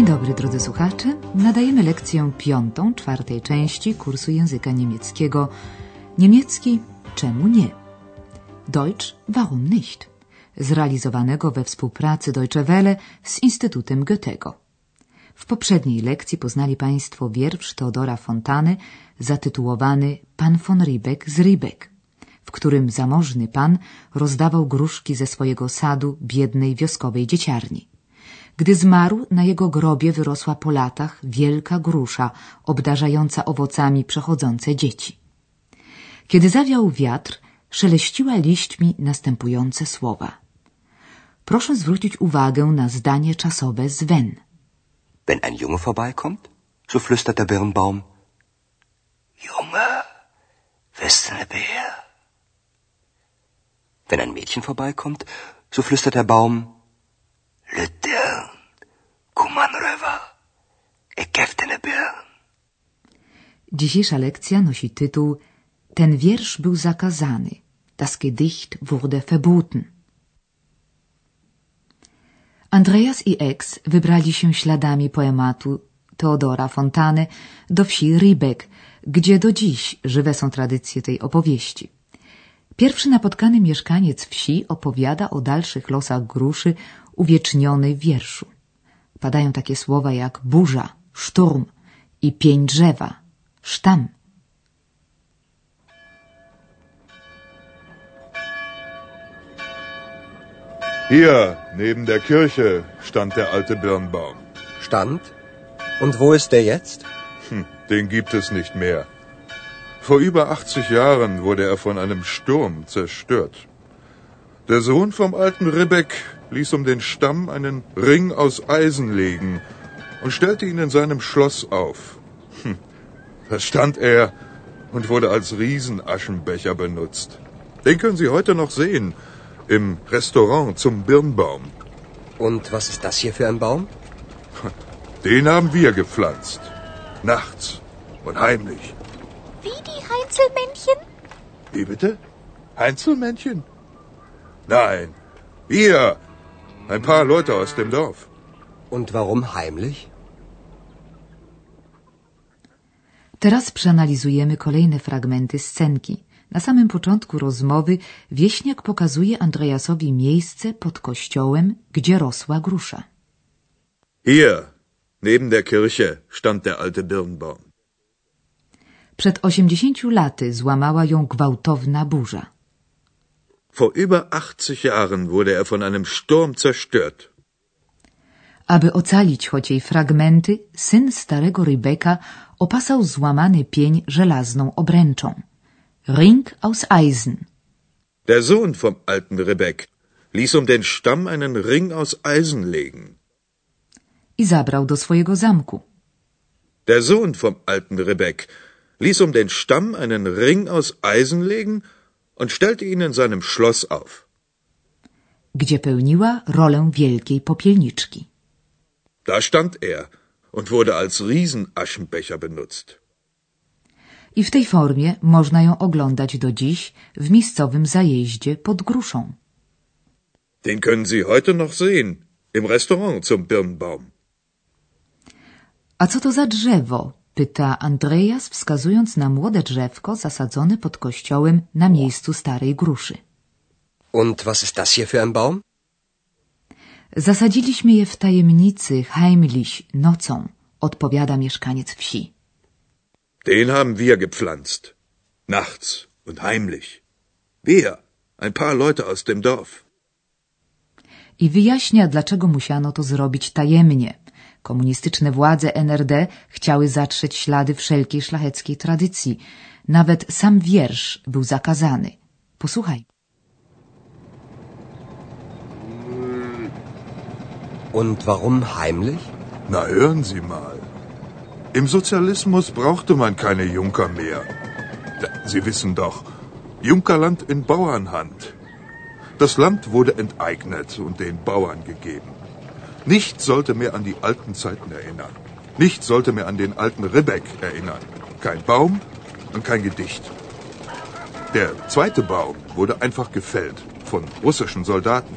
Dzień dobry, drodzy słuchacze. Nadajemy lekcję piątą, czwartej części kursu języka niemieckiego. Niemiecki czemu nie? Deutsch warum nicht? Zrealizowanego we współpracy Deutsche Welle z Instytutem Goethego. W poprzedniej lekcji poznali Państwo wiersz Teodora Fontany zatytułowany Pan von Riebeck z Riebeck, w którym zamożny pan rozdawał gruszki ze swojego sadu biednej wioskowej dzieciarni. Gdy zmarł, na jego grobie wyrosła po latach wielka grusza, obdarzająca owocami przechodzące dzieci. Kiedy zawiał wiatr, szeleściła liśćmi następujące słowa. Proszę zwrócić uwagę na zdanie czasowe z wenn. Ein Junge vorbeikommt, so flüstert der Birnbaum, Junge, du ne Bär? Wenn ein Mädchen vorbeikommt, so flüstert der Baum, Lütern, Kuman Dzisiejsza lekcja nosi tytuł Ten wiersz był zakazany. Das Gedicht wurde verboten. Andreas i Ex wybrali się śladami poematu Teodora Fontany do wsi Ribek, gdzie do dziś żywe są tradycje tej opowieści. Pierwszy napotkany mieszkaniec wsi opowiada o dalszych losach gruszy uwiecznionej w wierszu. Padają takie słowa jak burza, szturm i pień drzewa, sztam. Hier, neben der Kirche, stand der alte Birnbaum. Stand? Und wo ist der jetzt? Hm, den gibt es nicht mehr. Vor über 80 Jahren wurde er von einem Sturm zerstört. Der Sohn vom alten Ribbeck ließ um den Stamm einen Ring aus Eisen legen und stellte ihn in seinem Schloss auf. Hm, da stand er und wurde als Riesenaschenbecher benutzt. Den können Sie heute noch sehen im Restaurant zum Birnbaum. Und was ist das hier für ein Baum? Den haben wir gepflanzt. Nachts und heimlich. Wie die Heinzelmännchen? Wie bitte? Heinzelmännchen? Nein, wir. Ein paar Leute aus dem Dorf. Und warum heimlich? Teraz przeanalizujemy kolejne fragmenty scenki. Na samym początku rozmowy wieśniak pokazuje Andreasowi miejsce pod kościołem, gdzie rosła grusza. Hier, neben der Kirche, stand der alte Birnbaum. Przed osiemdziesięciu laty złamała ją gwałtowna burza. Vor über 80 Jahren wurde er von einem Sturm zerstört. Aby ocalić choć jej fragmenty, syn starego Rybeka opasał złamany pień żelazną obręczą. Ring aus Eisen. Der Sohn vom alten Rebek ließ um den Stamm einen Ring aus Eisen legen. I zabrał do swojego zamku. Der Sohn vom alten Rebek ließ um den Stamm einen Ring aus Eisen legen und stellte ihn in seinem Schloss auf. Gdzie pełniła rolę wielkiej popielniczki. Da stand er und wurde als Riesenaschenbecher benutzt. I w tej formie można ją oglądać do dziś w miejscowym zajeździe pod gruszą. Den können Sie heute noch sehen im Restaurant zum Birnbaum. A co to za drzewo? Pyta Andreas, wskazując na młode drzewko zasadzone pod kościołem na miejscu starej gruszy. Und was ist das hier für ein Baum? Zasadziliśmy je w tajemnicy, heimlich, nocą, odpowiada mieszkaniec wsi. Den haben wir gepflanzt. Nachts und heimlich. Wir, ein paar Leute aus dem Dorf. I wyjaśnia, dlaczego musiano to zrobić tajemnie. Komunistyczne władze NRD chciały zatrzeć ślady wszelkiej szlacheckiej tradycji. Nawet sam wiersz był zakazany. Posłuchaj. Und warum heimlich? Na hören Sie mal. Im Sozialismus brauchte man keine Junker mehr. Sie wissen doch, Junkerland in Bauernhand. Das Land wurde enteignet und den Bauern gegeben. Nichts sollte mehr an die alten Zeiten erinnern. Nichts sollte mehr an den alten Ribbeck erinnern. Kein Baum und kein Gedicht. Der zweite Baum wurde einfach gefällt von russischen Soldaten.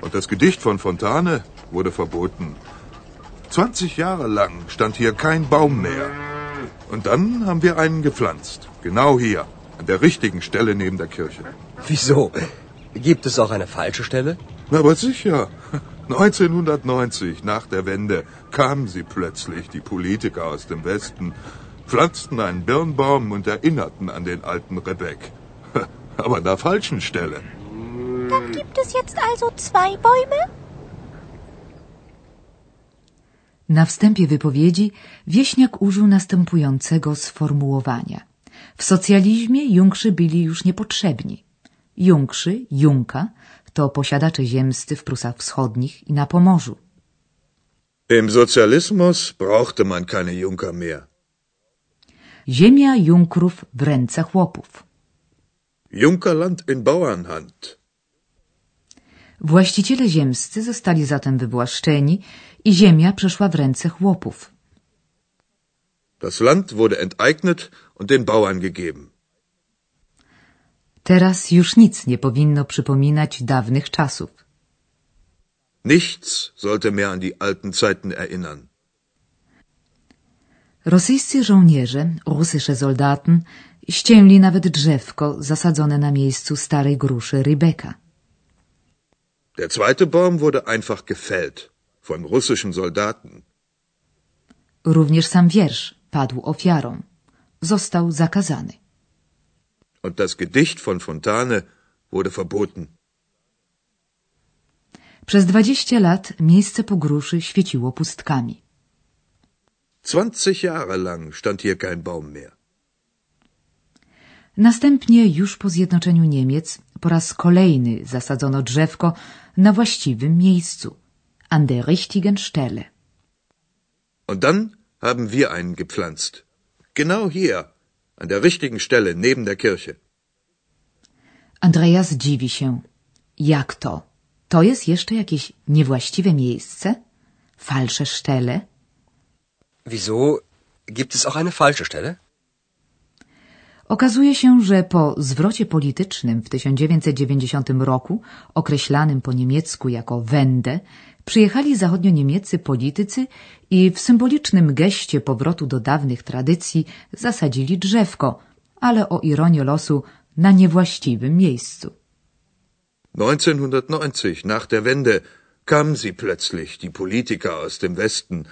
Und das Gedicht von Fontane wurde verboten. 20 Jahre lang stand hier kein Baum mehr. Und dann haben wir einen gepflanzt. Genau hier, an der richtigen Stelle neben der Kirche. Wieso? Gibt es auch eine falsche Stelle? Na, aber sicher. 1990, nach der Wende, kamen sie plötzlich, die Politiker aus dem Westen, pflanzten einen Birnbaum und erinnerten an den alten Rebek. Aber an der falschen Stelle. Dann gibt es jetzt also zwei Bäume? Na wstępie wypowiedzi wieśniak użył następującego sformułowania. W socjalizmie Junkrzy byli już niepotrzebni. Junkrzy, Junka, to posiadacze ziemscy w Prusach Wschodnich i na Pomorzu. Im Sozialismus brauchte man keine Junker mehr. Ziemia Junkrów w ręce chłopów. Junkerland in Bauernhand. Właściciele ziemscy zostali zatem wywłaszczeni i ziemia przeszła w ręce chłopów. Das Land wurde enteignet und den Bauern gegeben. Teraz już nic nie powinno przypominać dawnych czasów. Nichts sollte mehr an die alten Zeiten erinnern. Rosyjscy żołnierze, rusysche Soldaten, ścięli nawet drzewko zasadzone na miejscu starej gruszy Rybeka. Der zweite Baum wurde einfach gefällt von russischen Soldaten. Również sam wiersz padł ofiarą. Został zakazany. Und das Gedicht von Fontane wurde verboten. Przez dwadzieścia lat miejsce po gruszy świeciło pustkami. 20 Jahre lang stand hier kein Baum mehr. Następnie, już po zjednoczeniu Niemiec, po raz kolejny zasadzono drzewko na właściwym miejscu, an der richtigen Stelle. Und dann haben wir einen gepflanzt. Genau hier, an der richtigen Stelle neben der Kirche. Andreas dziwi się. Jak to? To jest jeszcze jakieś niewłaściwe miejsce? Falsche Stelle? Wieso? Gibt es auch eine falsche Stelle? Okazuje się, że po zwrocie politycznym w 1990 roku, określanym po niemiecku jako Wende, przyjechali zachodnio-niemieccy politycy i w symbolicznym geście powrotu do dawnych tradycji zasadzili drzewko, ale o ironię losu na niewłaściwym miejscu. 1990, nach der Wende, kamen sie plötzlich, die Politiker aus dem Westen,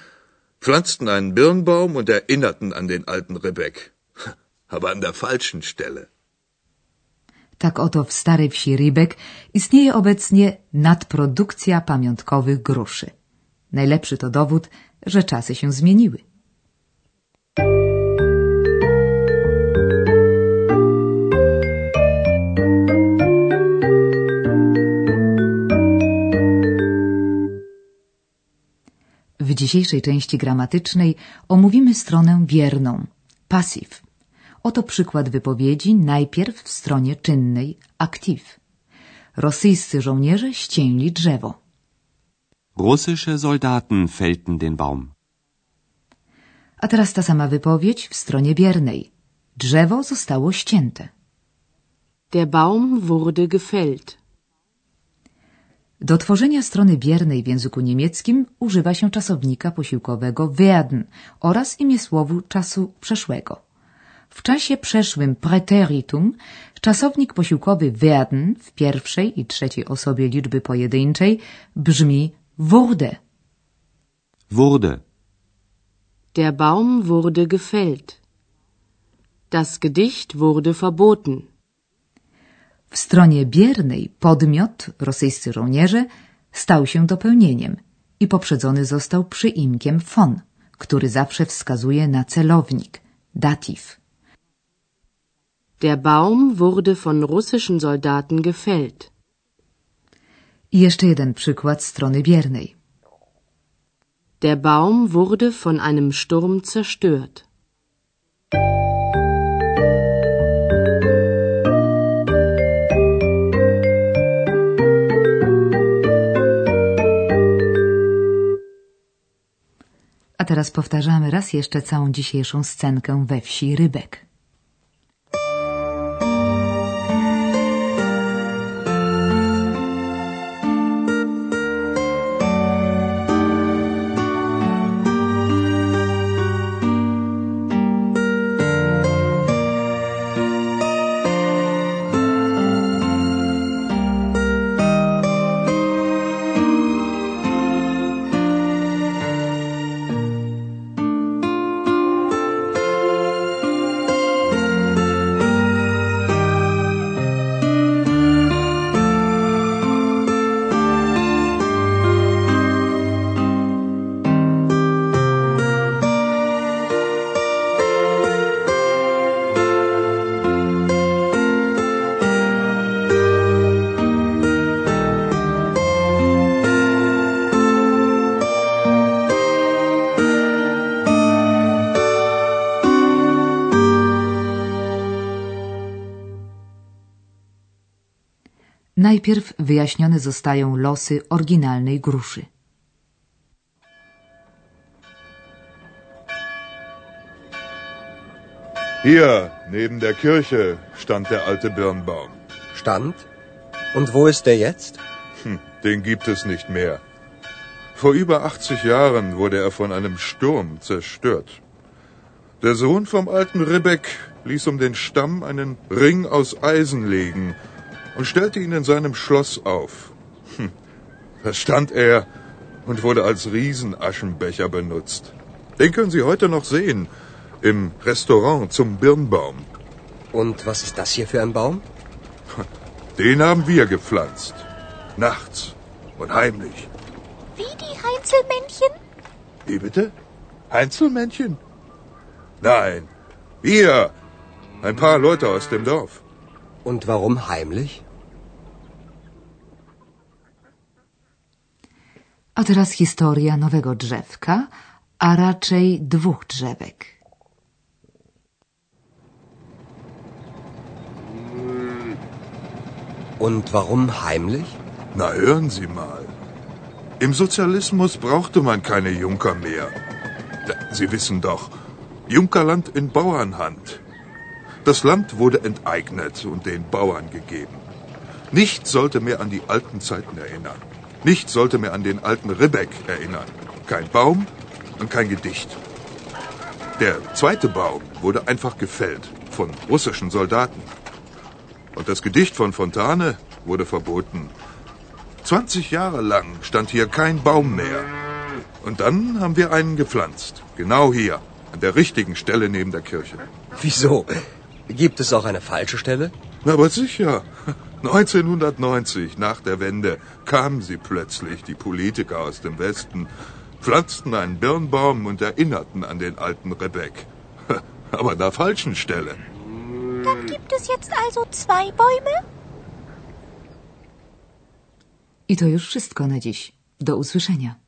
pflanzten einen Birnbaum und erinnerten an den alten Rebek. Aber an der falschen Stelle. Tak oto w starej wsi Rybek istnieje obecnie nadprodukcja pamiątkowych gruszy. Najlepszy to dowód, że czasy się zmieniły. W dzisiejszej części gramatycznej omówimy stronę bierną, pasyw. Oto przykład wypowiedzi najpierw w stronie czynnej, aktiv. Rosyjscy żołnierze ścięli drzewo. Russische Soldaten fällten den Baum. A teraz ta sama wypowiedź w stronie biernej. Drzewo zostało ścięte. Der Baum wurde gefällt. Do tworzenia strony biernej w języku niemieckim używa się czasownika posiłkowego werden oraz imię słowu czasu przeszłego. W czasie przeszłym preteritum czasownik posiłkowy werden w pierwszej i trzeciej osobie liczby pojedynczej brzmi wurde. Wurde. Der Baum wurde gefällt. Das Gedicht wurde verboten. W stronie biernej podmiot, rosyjscy żołnierze, stał się dopełnieniem i poprzedzony został przyimkiem von, który zawsze wskazuje na celownik, dativ. Der Baum wurde von russischen Soldaten gefällt. Jeszcze jeden przykład strony biernej. Der Baum wurde von einem Sturm zerstört. A teraz powtarzamy raz jeszcze całą dzisiejszą scenkę we wsi Rybek. Najpierw wyjaśnione zostają losy oryginalnej gruszy. Hier, neben der Kirche, stand der alte Birnbaum. Stand? Und wo ist der jetzt? Hm, den gibt es nicht mehr. Vor über 80 Jahren wurde er von einem Sturm zerstört. Der Sohn vom alten Ribbeck ließ um den Stamm einen Ring aus Eisen legen und stellte ihn in seinem Schloss auf. Hm, da stand er und wurde als Riesenaschenbecher benutzt. Den können Sie heute noch sehen im Restaurant zum Birnbaum. Und was ist das hier für ein Baum? Den haben wir gepflanzt. Nachts und heimlich. Wie die Heinzelmännchen? Wie bitte? Heinzelmännchen? Nein, wir. Ein paar Leute aus dem Dorf. Und warum heimlich? A teraz historia nowego drzewka, a raczej dwóch drzewek. Und warum heimlich? Na hören Sie mal. Im Sozialismus brauchte man keine Junker mehr. Sie wissen doch, Junkerland in Bauernhand. Das Land wurde enteignet und den Bauern gegeben. Nichts sollte mehr an die alten Zeiten erinnern. Nichts sollte mehr an den alten Ribbeck erinnern. Kein Baum und kein Gedicht. Der zweite Baum wurde einfach gefällt von russischen Soldaten. Und das Gedicht von Fontane wurde verboten. 20 Jahre lang stand hier kein Baum mehr. Und dann haben wir einen gepflanzt. Genau hier, an der richtigen Stelle neben der Kirche. Wieso? Gibt es auch eine falsche Stelle? Na, aber sicher. 1990, nach der Wende, kamen sie plötzlich, die Politiker aus dem Westen, pflanzten einen Birnbaum und erinnerten an den alten Rebek. Aber an der falschen Stelle. Dann gibt es jetzt also zwei Bäume? I to już wszystko na dziś. Do usłyszenia.